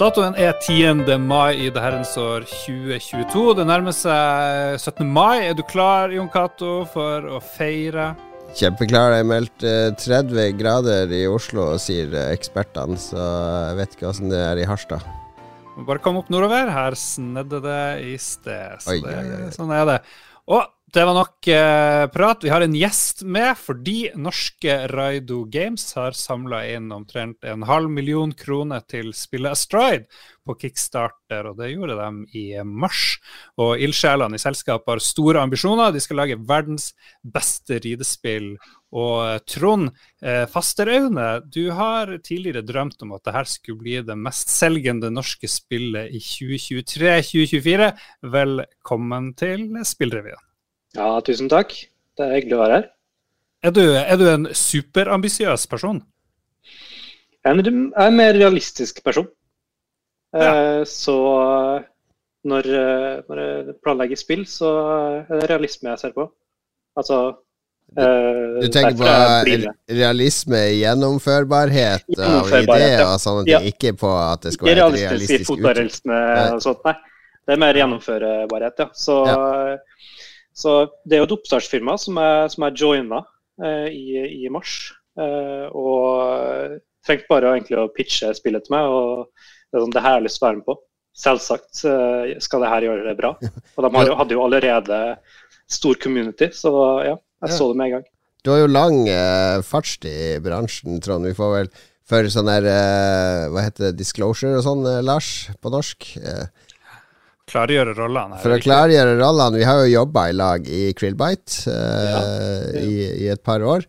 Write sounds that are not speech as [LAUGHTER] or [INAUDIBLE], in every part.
Datoen er 10. mai i det herrens år 2022. Det nærmer seg 17. mai. Er du klar, Jon Cato, for å feire? Kjempeklar. Det er meldt 30 eh, grader i Oslo, sier ekspertene. Så jeg vet ikke åssen det er i Harstad. Bare kom opp nordover. Her snedde det i sted. Så Oi, det, oi, oi. sånn er det. Og det var nok eh, prat. Vi har en gjest med fordi norske Raido Games har samla inn omtrent en halv million kroner til spillet Astride på Kickstarter, og det gjorde de i mars. Og ildsjelene i selskapet har store ambisjoner. De skal lage verdens beste ridespill. Og eh, Trond eh, Fasteraune, du har tidligere drømt om at dette skulle bli det mestselgende norske spillet i 2023-2024. Velkommen til Spillrevyen. Ja, tusen takk. Det er hyggelig å være her. Er du, er du en superambisiøs person? Jeg er en, er en mer realistisk person. Ja. Eh, Så når, eh, når jeg planlegger spill, så er det realisme jeg ser på. Altså eh, Du tenker på realisme i gjennomførbarhet av Gjennomførbarhet, ideer og sånne ting, Ja. ikke på at det skal være realistisk realistisk. Nei. og sånt, nei. Det er mer gjennomførbarhet, ja. Så, så det er jo et oppstartsfirma som jeg, som jeg joina eh, i, i mars. Eh, og trengte bare egentlig å pitche spillet til meg, og det er sånn, det her har jeg lyst til å være med på. Selvsagt eh, skal det her gjøre det bra. [LAUGHS] Og de har jo, hadde jo allerede stor community, så ja, jeg så det med en gang. Du har jo lang eh, fartstid i bransjen, Trond. Vi får vel for sånn der eh, Hva heter det, disclosure og sånn, eh, Lars, på norsk? Eh, Klargjøre rollene? For å klargjøre rollene Vi har jo jobba i lag i Krillbite eh, i, i et par år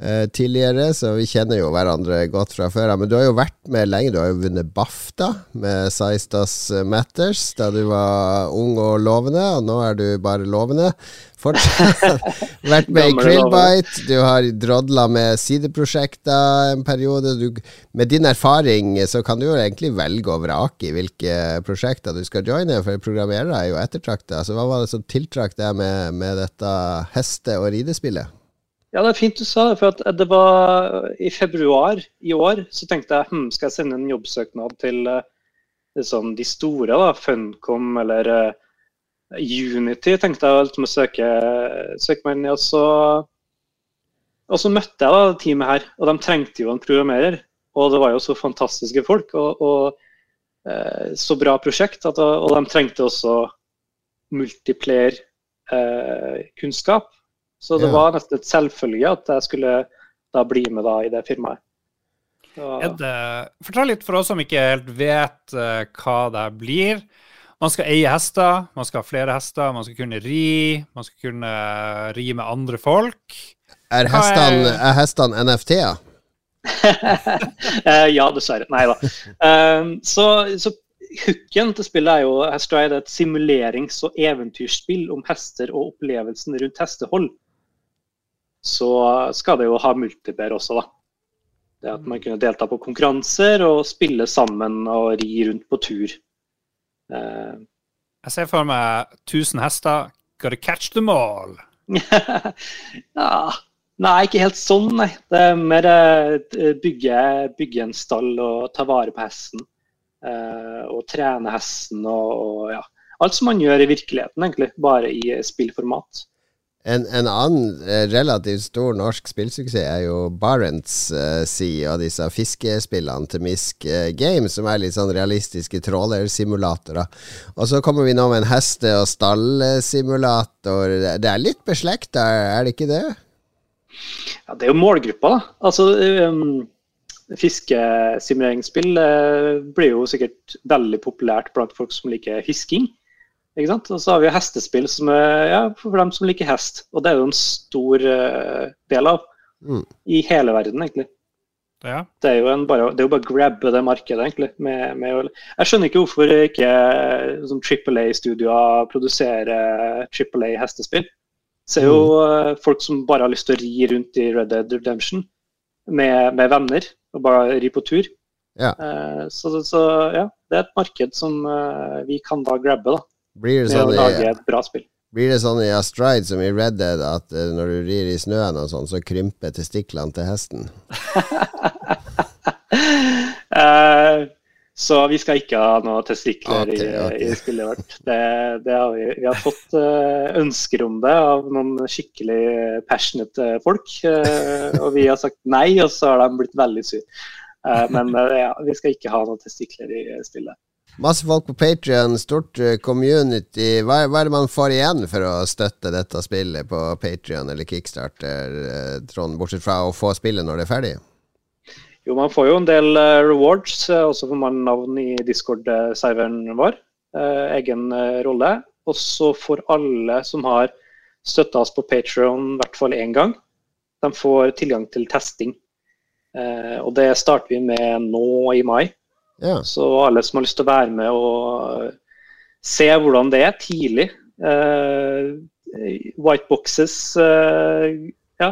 eh, tidligere, så vi kjenner jo hverandre godt fra før. Men du har jo vært med lenge. Du har jo vunnet BAFTA med Size Matters da du var ung og lovende, og nå er du bare lovende. Fortsatt [LAUGHS] vært med i Krillbite. Du har drodla med sideprosjekter en periode. Du, med din erfaring så kan du jo egentlig velge og vrake i hvilke prosjekter du skal joine, for programmerere er jo ettertrakta. Så hva var det som tiltrakk deg med, med dette heste- og ridespillet? Ja, det er fint du sa det. For det var i februar i år så tenkte jeg hm, skal jeg sende en jobbsøknad til eh, liksom de store, da, Funcom eller uh, Unity, tenkte jeg liksom å søke, søke meg inn i. Og så, og så møtte jeg da teamet her, og de trengte jo en programmerer. Og det var jo så fantastiske folk og, og uh, så bra prosjekt. At, og de trengte også multiplayer-kunnskap. Så det Ja. var nesten et selvfølge at jeg skulle da bli med da i det firmaet. Så- Er det, fortell litt for oss som ikke helt vet uh, hva det blir. Man skal eie hester, man skal ha flere hester, man skal kunne ri, man skal kunne ri med andre folk. Er hestene, er hestene NFT-er? [LAUGHS] Eh, ja, dessverre. Nei da. Um, så, så hooken til spillet er jo Astride er et simulerings- og eventyrspill om hester og opplevelsen rundt hestehold. Så skal det jo ha multiplayer også, da. Det at man kunne delta på konkurranser og spille sammen og ri rundt på tur. Eh, Jeg ser for meg 1000 hester. Gotta catch them all. [LAUGHS] ja. Nei, ikke helt sånn, nei. Det er mer å bygge, bygge en stall og ta vare på hesten. Eh, og trene hesten og, og ja. Alt som man gjør i virkeligheten, egentlig. Bare i spillformat. En, en annen eh, relativt stor norsk spillsuksess er jo Barents eh, Sea og disse fiskespillene til Misk eh, Games, som er litt sånn realistiske trålersimulatorer. Og så kommer vi nå med en heste- og stallsimulator. Det- er litt beslekta, er det ikke det? Ja, det er jo målgruppa, da. Altså, um, Fiskesimuleringsspill uh, blir jo sikkert veldig populært blant folk som liker fisking. Ikke sant? Og så har vi jo hestespill som er ja, for dem som liker hest. Og det er jo en stor uh, del av Mm. i hele verden, egentlig. Ja. Det er jo en bare, det er jo bare å grabbe det markedet, egentlig. Med, med, jeg skjønner ikke hvorfor ikke sånn AAA-studioer produserer AAA hestespill. Ser jo mm. folk som bare har lyst til å ri rundt i Red Dead Redemption med, med venner, og bare ri på tur. Ja. Uh, så, så ja, det er et marked som uh, vi kan da grabbe, da. Blir det sånn i, blir det sånn i Astride som i Red Dead at eh, når du rir i snøen og sånn, så krymper testiklene til hesten? uh, [LAUGHS] Så vi skal ikke ha noe testikler okay, okay. i, i, spillet vårt. Det, det har vi, vi, har fått uh, ønsker om det av noen skikkelig passionate folk. Uh, og vi har sagt nei, og så har de blitt veldig sure. Uh, men ja, vi skal ikke ha noen testikler i spillet. Masse folk på Patrion, stort community. Hva, hva, er det man får igjen for å støtte dette spillet på Patrion eller Kickstarter, Trond, bortsett fra å få spillet når det er ferdig? Jo, man får jo en del uh, rewards. Også får man navn i Discord-serveren vår. Egen rolle. Og så får alle som har støtta oss på Patrion i hvert fall én gang, de får tilgang til testing. og det starter vi med nå i mai. Ja. Så alle som har lyst til å være med og se hvordan det er tidlig White boxes, ja,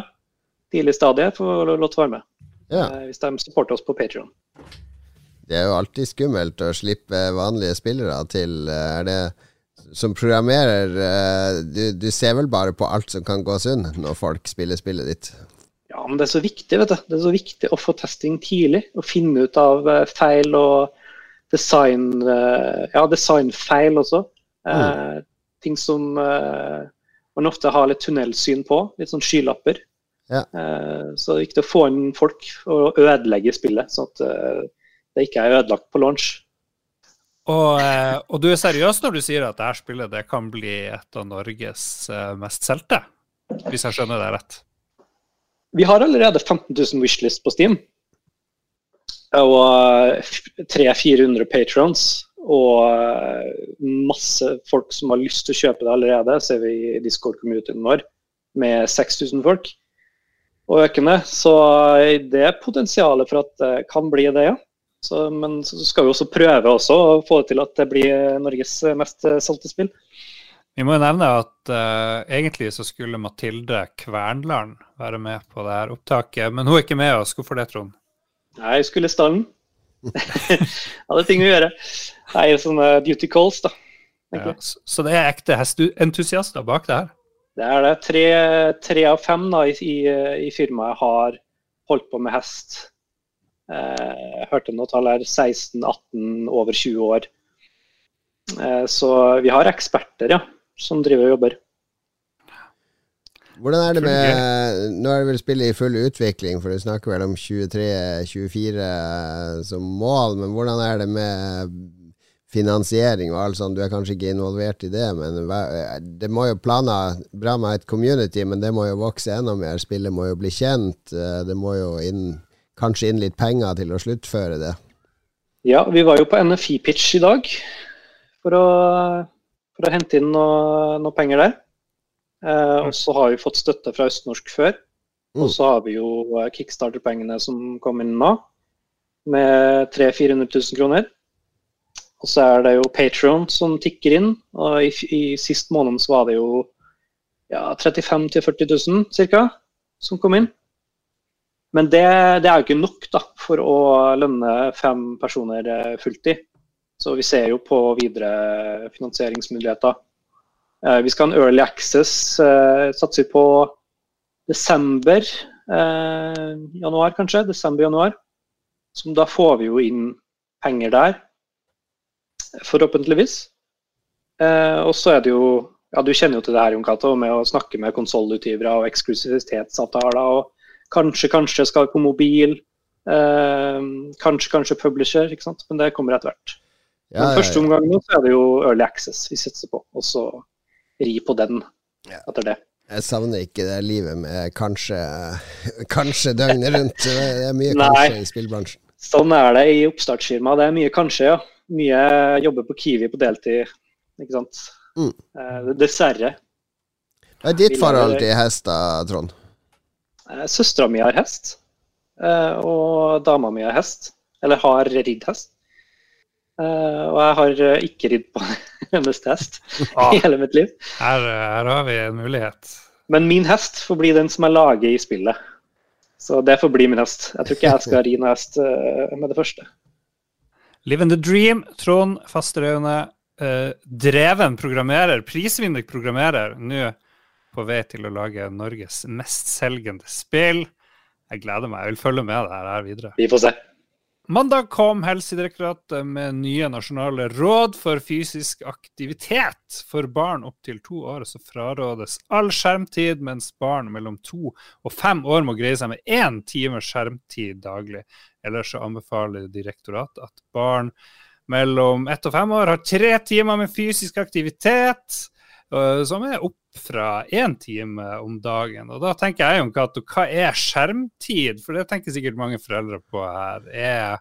tidlig stadie, får lov til å være med ja. Uh, hvis de supporter oss på Patrion. Det er jo alltid skummelt å slippe vanlige spillere til. Eh, er det som programmerer eh, du, du, ser vel bare på alt som kan gå sund når folk spiller spillet ditt? Ja, men det er så viktig, vet du. Det er så viktig å få testing tidlig. Og finne ut av feil og design Ja, designfeil også. Mm. ting som man ofte har litt tunnelsyn på. Litt sånn skylapper. Ja. Eh, så det er viktig å få inn folk og ødelegge spillet, sånn at eh, det ikke er ødelagt på launch. Og, eh, og, du er seriøs når du sier at dette spillet det kan bli et av Norges mest solgte, hvis jeg skjønner det rett? Vi har allerede 15 000 wishlists på Steam. Og 300-400 patrons. Og masse folk som har lyst til å kjøpe det allerede, ser vi i Discord-communityen vår, med 6000 folk og økende. Så det er potensialet for at det kan bli det, ja. Så, men så skal vi også prøve også å få det til at det blir Norges mest solgte spill. Vi må jo nevne at uh, egentlig så skulle Mathilde Kvernland være med på det her opptaket, men hun er ikke med oss. Hvorfor det, Trond? Nei, jeg skulle i stallen. [LAUGHS] Hadde ting å gjøre. Nei, sånne duty calls, da. Ja, så, det er ekte hesteentusiaster bak det her? Det er det. Tre, tre av fem da, i, i, firmaet har holdt på med hest. Eh, hørte noe tall her 16-18, over 20 år. Eh, så vi har eksperter ja, som driver og jobber. Hvordan er det med Nå er det vel spillet i full utvikling, for du snakker vel om 23-24 som mål, men hvordan er det med finansiering og alt sånt. Du er kanskje ikke involvert i det, men det må jo plana, bra med et community, men det må jo vokse enda mer. Spillet må jo bli kjent. Eh, det må jo inn, kanskje inn litt penger til å sluttføre det. Ja, vi var jo på NFI-pitch i dag for å, for å hente inn noe, noe penger der. Eh, og så har vi fått støtte fra Østnorsk før. Og mm. så har vi jo kickstarter-pengene som kom inn nå, med 300 000-400 000 kroner. Og så er det jo Patron som tikker inn. og I, i sist måned så var det jo ja, 35 000-40 000 ca. som kom inn. Men det, det, er jo ikke nok da, for å lønne fem personer eh, fulltid. Så vi ser jo på videre finansieringsmuligheter. Eh, vi skal ha en early access, eh, satser på desember, eh, januar kanskje. Desember-januar. Som da får vi jo inn penger der forhåpentligvis. Og så er det jo ja, Du kjenner jo til det her, Jon Cato, med å snakke med konsollutgivere og eksklusivitetsavtaler. og Kanskje, kanskje skal på mobil. Kanskje, kanskje publisher. ikke sant? Men det kommer etter hvert. Ja, Men første omgang nå så er det jo Early Access vi satser på, og så ri på den etter det. Jeg savner ikke det livet med kanskje, [LAUGHS] kanskje døgnet rundt. Det er mye kanskje i spillbransjen. Sånn er det i oppstartsfirma. Det er mye kanskje, ja mye jobber på Kiwi på deltid, ikke sant. Mm. Uh, dessverre. Hva er ditt forhold til hest, da, Trond? Uh, Søstera mi har hest, uh, og dama mi har hest. Eller har ridd hest. Og jeg har ikke ridd på [LAUGHS] hennes hest ah, i hele mitt liv. Her, her, har vi en mulighet. Men min hest får bli den som er laget i spillet. Så det får bli min hest. Jeg tror ikke jeg skal [LAUGHS] ri noen hest med det første. Live in the dream. Trond Fasterøyne, eh, dreven programmerer, prisvinner programmerer, nå på vei til å lage Norges mestselgende spill. Jeg gleder meg. Jeg vil følge med deg her videre. Vi får se. Mandag kom Helsedirektoratet med nye nasjonale råd for fysisk aktivitet. For barn opptil to år så frarådes all skjermtid, mens barn mellom to og fem år må greie seg med én time skjermtid daglig. Ellers så anbefaler direktoratet at barn mellom ett og fem år har tre timer med fysisk aktivitet, som er opp fra én time om dagen. Og da tenker jeg jo, Cato, hva er skjermtid? For det tenker sikkert mange foreldre på her. Er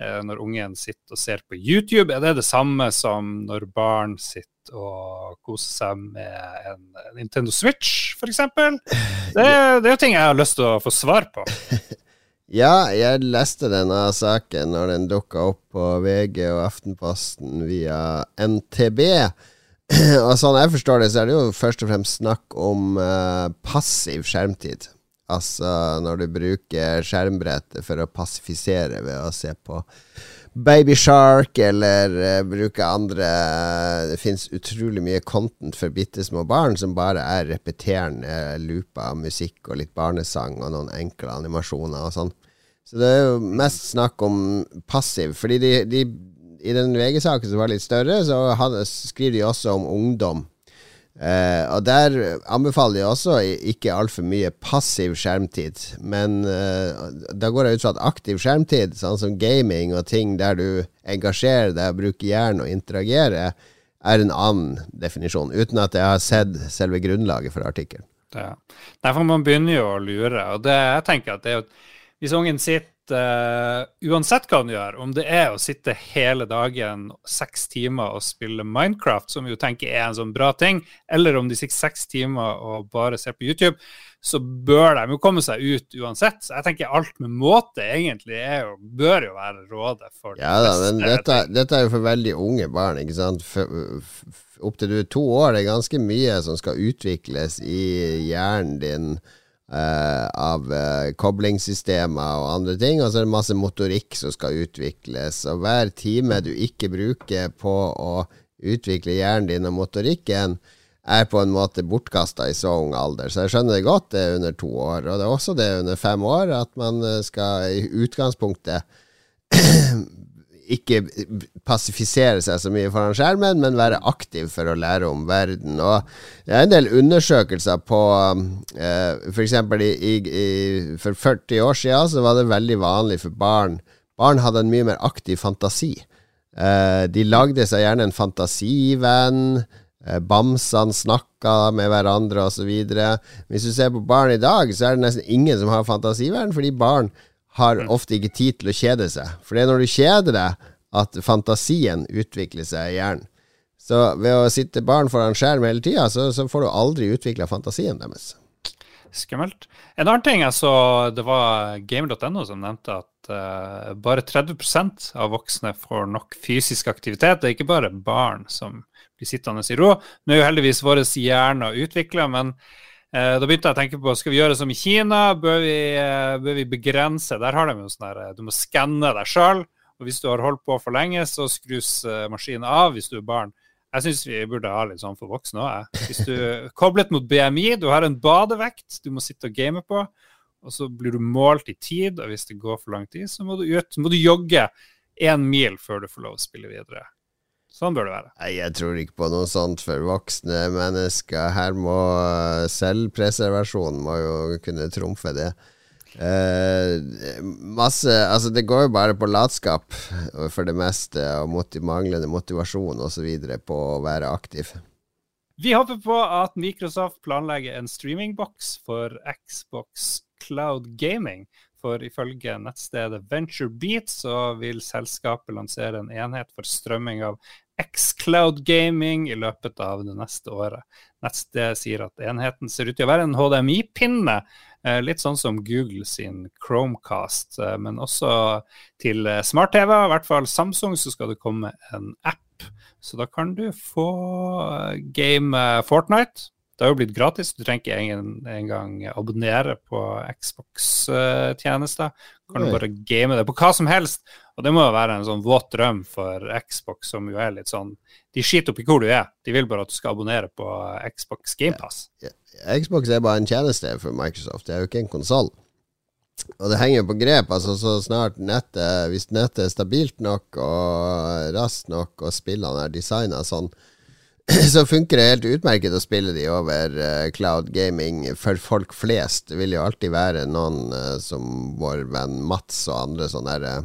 eh, når ungen sitter og ser på YouTube, er det det samme som når barn sitter og koser seg med en Nintendo Switch, f.eks.? Det, det er jo ting jeg har lyst til å få svar på. [LAUGHS] Ja, jeg leste denne saken når den dukka opp på VG og Aftenposten via NTB. [CLEARS THROAT] og sånn jeg forstår det, så er det jo først og fremst snakk om uh, passiv skjermtid. Altså når du bruker skjermbrettet for å passifisere ved å se på Baby Shark eller uh, bruke andre Det fins utrolig mye content for bitte små barn som bare er repeterende looper av musikk og litt barnesang og noen enkle animasjoner og sånn. Så det er jo mest snakk om passiv, fordi de, de i den VG-saken som var litt større, så hadde, skriver de også om ungdom. Eh, og der anbefaler de også ikke altfor mye passiv skjermtid. Men eh, da går jeg ut fra at aktiv skjermtid, sånn som gaming og ting der du engasjerer deg, bruker hjernen og interagerer, er en annen definisjon. Uten at jeg har sett selve grunnlaget for artikkelen. Ja. Derfor man begynner jo å lure. Og det, jeg tenker at det er jo Hvis ungen sitter uh, uansett hva han gjør, om det er å sitte hele dagen seks timer og spille Minecraft, som vi jo tenker er en sånn bra ting, eller om de sitter seks timer og bare ser på YouTube, så bør de jo komme seg ut uansett. Så jeg tenker alt med måte egentlig jo, bør jo være rådet for Ja da, men dette, dette, er jo for veldig unge barn, ikke sant. Opptil du er to år, det er ganske mye som skal utvikles i hjernen din av uh, koblingssystemer og andre ting. Og så er det masse motorikk som skal utvikles. Og hver time du ikke bruker på å utvikle hjernen din og motorikken, er på en måte bortkasta i så ung alder. Så jeg skjønner det godt, det er under to år. Og det er også det under fem år, at man eh, skal i utgangspunktet ikke passifisere seg så mye foran skjermen, men være aktiv for å lære om verden. Og det er en del undersøkelser på uh, F.eks. I, i, for 40 år siden så var det veldig vanlig for barn Barn hadde en mye mer aktiv fantasi. Uh, de lagde seg gjerne en fantasivenn. Uh, bamsene snakka med hverandre osv. Hvis du ser på barn i dag, så er det nesten ingen som har fantasivenn, fordi barn har mm. ofte ikke tid til å kjede seg. For det er når du kjeder deg, at fantasien utvikler seg i hjernen. Så ved å sitte barn foran skjerm hele tida, så, så, får du aldri utvikla fantasien deres. Skummelt. En annen ting jeg så, det var gamer.no som nevnte at uh, bare 30% av voksne får nok fysisk aktivitet. Det er ikke bare barn som blir sittende i ro. Nå er jo heldigvis våre hjerner utvikla, men da begynte jeg å tenke på skal vi gjøre som i Kina. Bør vi, eh, bør vi begrense? Der har de jo sånn der eh, du må skanne deg sjøl. Og hvis du har holdt på for lenge, så skrus maskinen av hvis du er barn. Jeg syns vi burde ha litt sånn for voksne òg. Hvis du er [LAUGHS] koblet mot BMI, du har en badevekt du må sitte og game på, og så blir du målt i tid, og hvis det går for lang tid, så må du ut. Må du jogge én mil før du får lov å spille videre. Sånn bør det være. Nei, Jeg tror ikke på noe sånt for voksne mennesker. Her må selvpreservasjon må jo kunne trumfe det. Eh, masse Altså, det går jo bare på latskap for det meste, og motiv manglende motivasjon osv. på å være aktiv. Vi håper på at Microsoft planlegger en streamingboks for Xbox Cloud Gaming. For ifølge nettstedet VentureBeat så vil selskapet lansere en enhet for strømming av Xcloud Gaming i løpet av det neste året. Nettstedet sier at enheten ser ut til å være en HDMI-pinne, eh, litt sånn som Google sin Chromecast. Eh, men også til eh, smart-TV, i hvert fall Samsung, så skal det komme en app. Så da kan du få game Fortnite. Det har jo blitt gratis, du trenger ikke engang abonnere på Xbox-tjenester. Kan du bare game det på hva som helst. Og det må jo være en sånn våt drøm for Xbox, som jo er litt sånn De skiter opp i hvor du er, de vil bare at du skal abonnere på Xbox GamePass. Ja, ja. Xbox er bare en tjeneste for Microsoft, det er jo ikke en konsoll. Og det henger på grep. altså Så snart nettet Hvis nettet er stabilt nok og raskt nok, og spillene er designa sånn, [CLEARS THROAT] så funker det helt utmerket å spille de over uh, cloud gaming for folk flest. Det vil jo alltid være noen uh, som vår venn Mats og andre sånne der,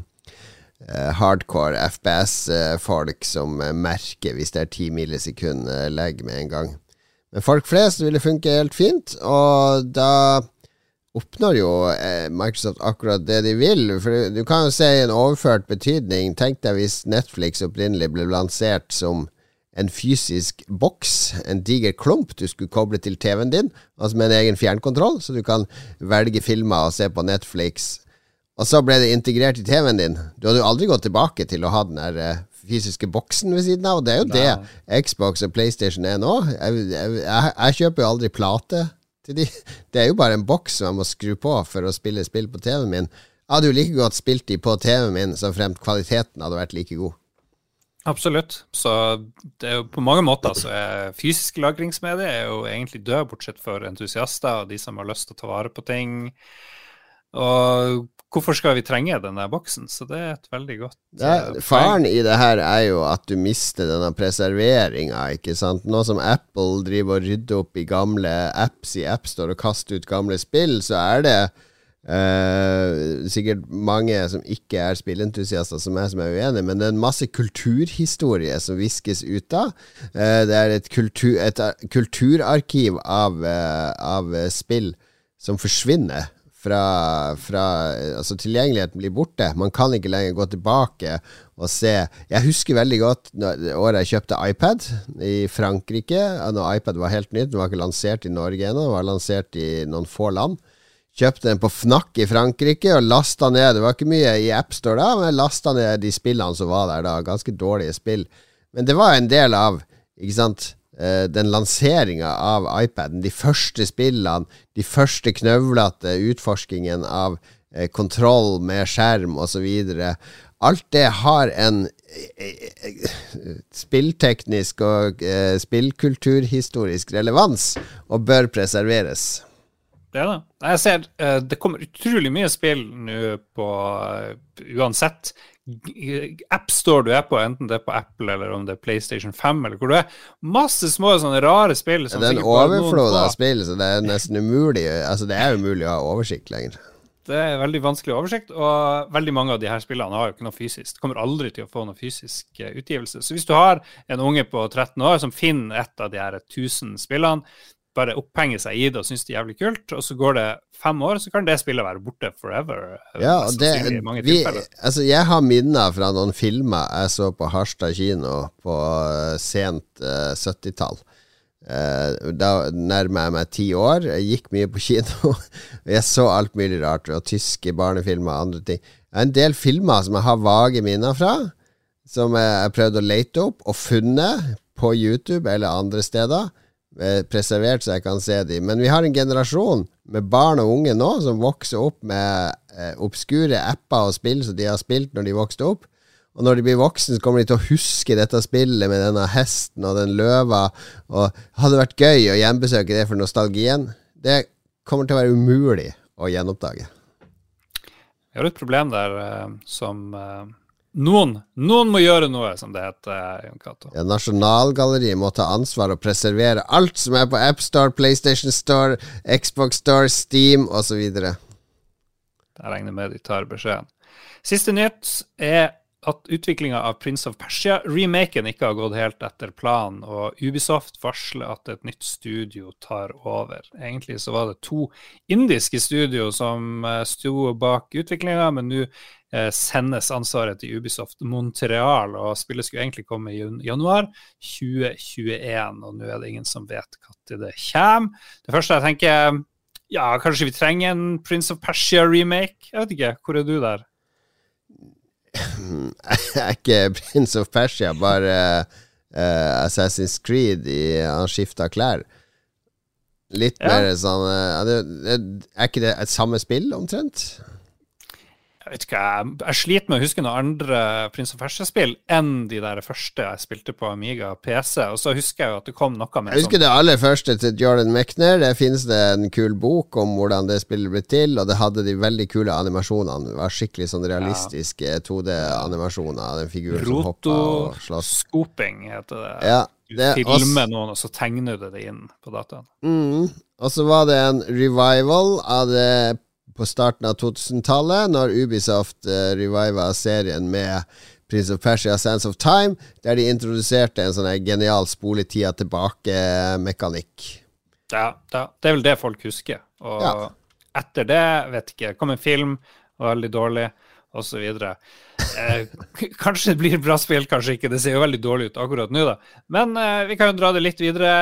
uh, hardcore FPS-folk som merker hvis det er 10 millisekunder legg med en gang. Men folk flest vil det funke helt fint, og da oppnår jo Microsoft akkurat det de vil. For du kan jo se i en overført betydning. Tenk deg hvis Netflix opprinnelig ble lansert som en fysisk boks, en diger klump du skulle koble til TV-en din, altså med en egen fjernkontroll, så du kan velge filmer og se på Netflix. Og så ble det integrert i TV-en din. Du hadde jo aldri gått tilbake til å ha den der uh, fysiske boksen ved siden av. Og det er jo Nei. det Xbox og PlayStation er nå. Jeg, jeg, jeg, kjøper jo aldri plate til de. [LAUGHS] Det er jo bare en boks som jeg må skru på for å spille spill på TV-en min. Jeg hadde jo like godt spilt de på TV-en min så fremt kvaliteten hadde vært like god. Absolutt. Så det er jo på mange måter så er fysisk lagringsmedie er jo egentlig død, bortsett for entusiaster og de som har lyst til å ta vare på ting. Og hvorfor skal vi trenge denne boksen? Så det er et veldig godt det, uh, Faren i det her er jo at du mister denne preserveringa, ikke sant. Nå som Apple driver og rydder opp i gamle apps i AppStore og kaster ut gamle spill, så er det uh, sikkert mange som ikke er spillentusiaster som er, som er uenige, men det er en masse kulturhistorie som viskes ut av. Uh, det er et, kultur, et kulturarkiv av, av spill som forsvinner fra, fra, Altså, tilgjengeligheten blir borte. Man kan ikke lenger gå tilbake og se. Jeg husker veldig godt når, året jeg kjøpte iPad i Frankrike. Når iPad var helt nytt, den var ikke lansert i Norge ennå, den var lansert i noen få land. Kjøpte den på Fnac i Frankrike og lasta ned. Det var ikke mye i AppStore da, men jeg lasta ned de spillene som var der da. Ganske dårlige spill. Men det var en del av ikke sant Eh, den lanseringa av iPaden, de første spillene, de første knøvlete utforskingen av eh, kontroll med skjerm osv. Alt det har en eh, spillteknisk og spillkulturhistorisk relevans og bør preserveres. Det er det. Jeg ser det kommer utrolig mye spill nå på uansett appstore du er på, enten det er på Apple eller om det er PlayStation 5 eller hvor du er. Masse små sånne rare spill. det er en overflod av spill, så det er nesten umulig Altså det er umulig å ha oversikt lenger. Det er veldig vanskelig oversikt, og veldig mange av de her spillene har jo ikke noe fysisk. Kommer aldri til å få noe fysisk eh, utgivelse. Så hvis du har en unge på 13 år som finner et av de her 1000 spillene, bare opphenger seg i det og syns det er jævlig kult, og så går det fem år, så kan det spillet være borte forever. Ja, det, vi, altså jeg har minner fra noen filmer jeg så på Harstad kino på uh, sent uh, 70-tall. Uh, da nærmer jeg meg ti år. Jeg gikk mye på kino. [LAUGHS] jeg så alt mulig rart. Og tyske barnefilmer og andre ting. En del filmer som jeg har vage minner fra, som jeg har prøvd å lete opp og funnet på YouTube eller andre steder Eh, preservert så jeg kan se dem. Men vi har en generasjon med barn og unge nå som vokser opp med eh, obskure apper og spill som de har spilt når de vokste opp. Og når de blir voksne, så kommer de til å huske dette spillet med denne hesten og den løva. Og hadde vært gøy å gjenbesøke det for nostalgien. Det kommer til å være umulig å gjenoppdage. Vi har et problem der uh, som uh noen, noen må gjøre noe, som det heter. Jon Cato. Ja, Nasjonalgalleriet må ta ansvar og preservere alt som er på AppStore, PlayStation Store, Xbox Store, Steam osv. Jeg regner med de tar beskjeden. Siste nytt er at utviklinga av Prince of Persia-remaken ikke har gått helt etter planen, og Ubisoft varsler at et nytt studio tar over. Egentlig så var det to indiske studio som eh, sto bak utviklinga, men nå eh, sendes ansvaret til Ubisoft Montreal, og spillet skulle egentlig komme i januar 2021, og nå er det ingen som vet når det kommer. Det første jeg tenker, ja, kanskje vi trenger en Prince of Persia-remake? Jeg vet ikke, hvor er du der? [LAUGHS] er ikke Prince of Persia bare uh, Assassin's Creed i Han skifta klær? Litt ja. mer sånn uh, Er ikke det et samme spill, omtrent? Jeg vet ikke, jeg, jeg sliter med å huske noen andre Prins og Ferse-spill enn de der første jeg spilte på Amiga PC. Og så husker jeg jo at det kom noe med Jeg husker sånn det aller første til Jordan Mechner. Der finnes det en kul bok om hvordan det spillet ble til, og det hadde de veldig kule animasjonene. Det var skikkelig sånn realistiske 2D-animasjoner av den figuren som hoppa og slåss. Rotoscoping heter det. Ja, Du det er filmer noen, og så tegner du det inn på dataen. Mm. Og så var det en revival av det på starten av 2000-tallet, når Ubisoft uh, reviva serien med Prince of Persia Sands of Time, der de introduserte en sånn genial spoletida tilbake-mekanikk. Ja, ja, det er vel det folk husker. Og Ja. etter det, vet ikke, kom en film, var veldig dårlig, osv. Eh, [LAUGHS] kanskje det blir bra spill, kanskje ikke. Det ser jo veldig dårlig ut akkurat nå, da. Men eh, vi kan jo dra det litt videre.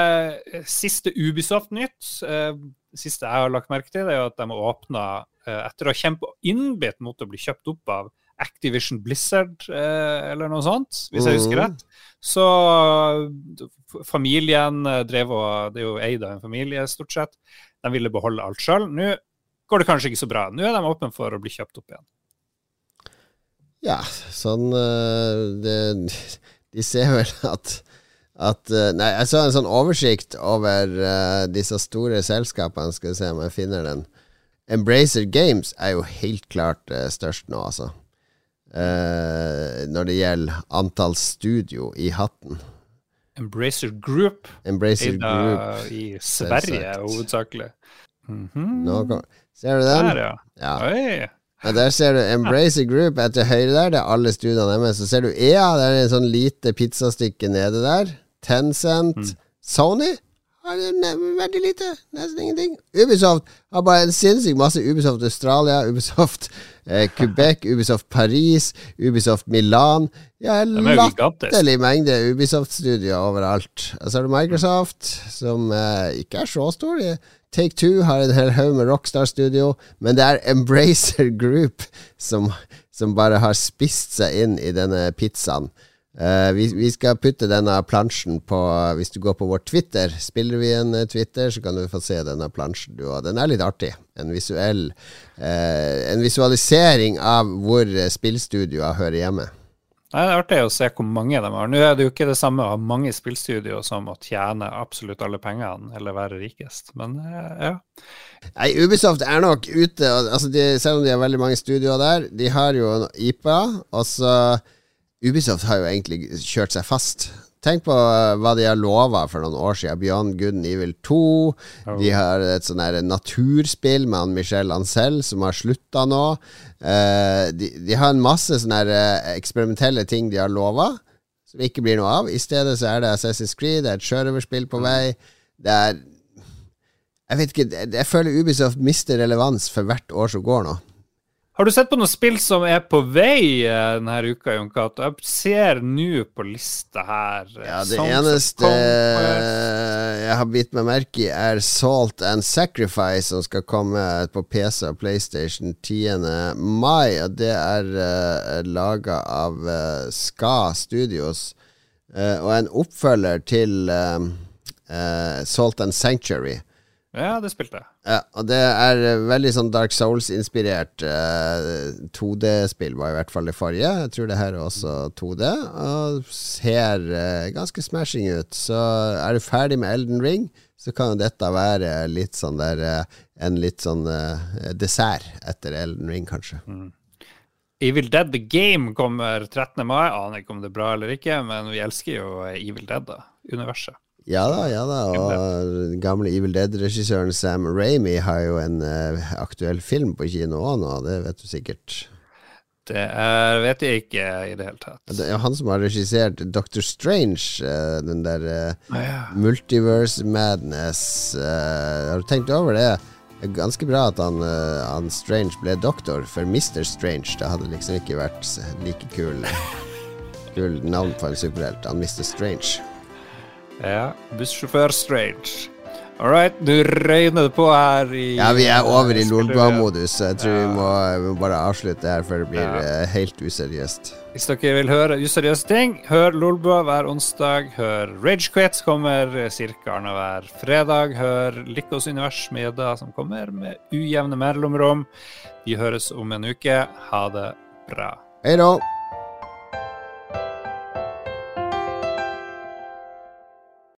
Siste Ubisoft-nytt, eh, siste jeg har lagt merke til, er at de har åpna eh, etter å ha kjempa innbitt mot å bli kjøpt opp av Activision Blizzard, eh, eller noe sånt, hvis jeg husker Mhm. rett. Så familien eh, drev og Det er jo eid av en familie, stort sett. De ville beholde alt sjøl. Nå går det kanskje ikke så bra. Nå er de åpne for å bli kjøpt opp igjen. Ja, sånn det, De ser vel at at eh, Nei, jeg så en sånn oversikt over uh, disse store selskapene. Skal vi se om jeg finner den. Embracer Games er jo helt klart uh, størst nå, altså. Uh, når det gjelder antall studio i hatten. Embracer Group, Embracer eid Group. i Sverige hovedsakelig. Mm -hmm. ser du den? Der, ja. Ja. Oi. Ja, der ser du Embracer Group etter høyre der. Det er alle studioene deres. Så ser du EA, det er en sånn lite pizzastykke nede der. Tencent. Sony har det veldig lite. Nesten ingenting. Ubisoft har bare en sinnssykt masse. Ubisoft Australia, [LAUGHS] Ubisoft eh, Quebec, Ubisoft Paris, Ubisoft Milan. Ja, en er latterlig mengde Ubisoft-studioer overalt. Og så har du Microsoft, som eh, ikke er så stor. De- Take Two har en hel haug med Rockstar-studio, men det er Embracer Group som, som bare har spist seg inn i denne pizzaen. Uh, vi, vi skal putte denne plansjen på Hvis du går på vår Twitter, spiller vi en eh, Twitter, så kan du få se denne plansjen. Du, den er litt artig. En visuell uh, En visualisering av hvor spillstudioer hører hjemme. Nei, det er artig å se hvor mange de har. Nå er det jo ikke det samme å ha mange spillstudio som å tjene absolutt alle pengene eller være rikest, men eh, ja. Nei, Ubisoft er nok ute altså de, Selv om de har veldig mange studioer der, de har jo IPA. Og så Ubisoft har jo egentlig kjørt seg fast. Tenk på eh, hva de har lova for noen år siden. Beyond Good and Evil 2. De har et sånn her naturspill med han Michel Ancel som har slutta nå. Eh, de, de har en masse sånne eh, eksperimentelle ting de har lova, som ikke blir noe av. I stedet så er det Assassin's Creed, det er et sjørøverspill på vei. Det er Jeg vet ikke, jeg føler Ubisoft mister relevans for hvert år som går nå. Har du sett på noen spill som er på vei eh, denne uka, Jon Cato? Jeg ser nå på lista her eh, Ja, Det eneste jeg har bitt meg merke i, er Salt and Sacrifice, som skal komme på PC og PlayStation 10. mai. Og det er uh, laga av uh, Ska Studios, uh, og en oppfølger til uh, eh, Salt and Sanctuary. Ja, det spilte jeg. Ja, og det er eh, veldig sånn Dark Souls-inspirert eh, 2D-spill, var i hvert fall det forrige. Jeg tror det her er også 2D, og ser eh, ganske smashing ut. Så er du ferdig med Elden Ring, så kan jo dette være litt sånn der eh, En litt sånn eh, dessert etter Elden Ring, kanskje. Evil Dead The Game kommer 13. mai. Aner ikke om det er bra eller ikke, men vi elsker jo eh, Evil Dead, da. Universet. Ja da, ja da. Og gamle Evil Dead-regissøren Sam Ramy har jo en uh, aktuell film på kino òg nå, det vet du sikkert. Det er, vet jeg ikke i det hele tatt. Det er han som har regissert Doctor Strange, eh, den der ah, Ja. Multiverse Madness. har du tenkt over det? Ganske bra at han, han Strange ble doktor, for Mr. Strange det hadde liksom ikke vært like kul [LAUGHS] Kul navn på en superhelt. Han Mr. Strange. Ja, bussjåfør Strange. All right, du røyner det på her i Ja, vi er over i Lolbua-modus, jeg tror vi, må, vi må bare avslutte her før det blir Ja. eh, helt useriøst. Hvis dere vil høre useriøse ting, hør Lolbua hver onsdag. Hør Ragequit kommer ca. annenhver fredag. Hør Likos univers med Gjedda som kommer med ujevne mellomrom. Vi høres om en uke. Ha det bra. Hei da!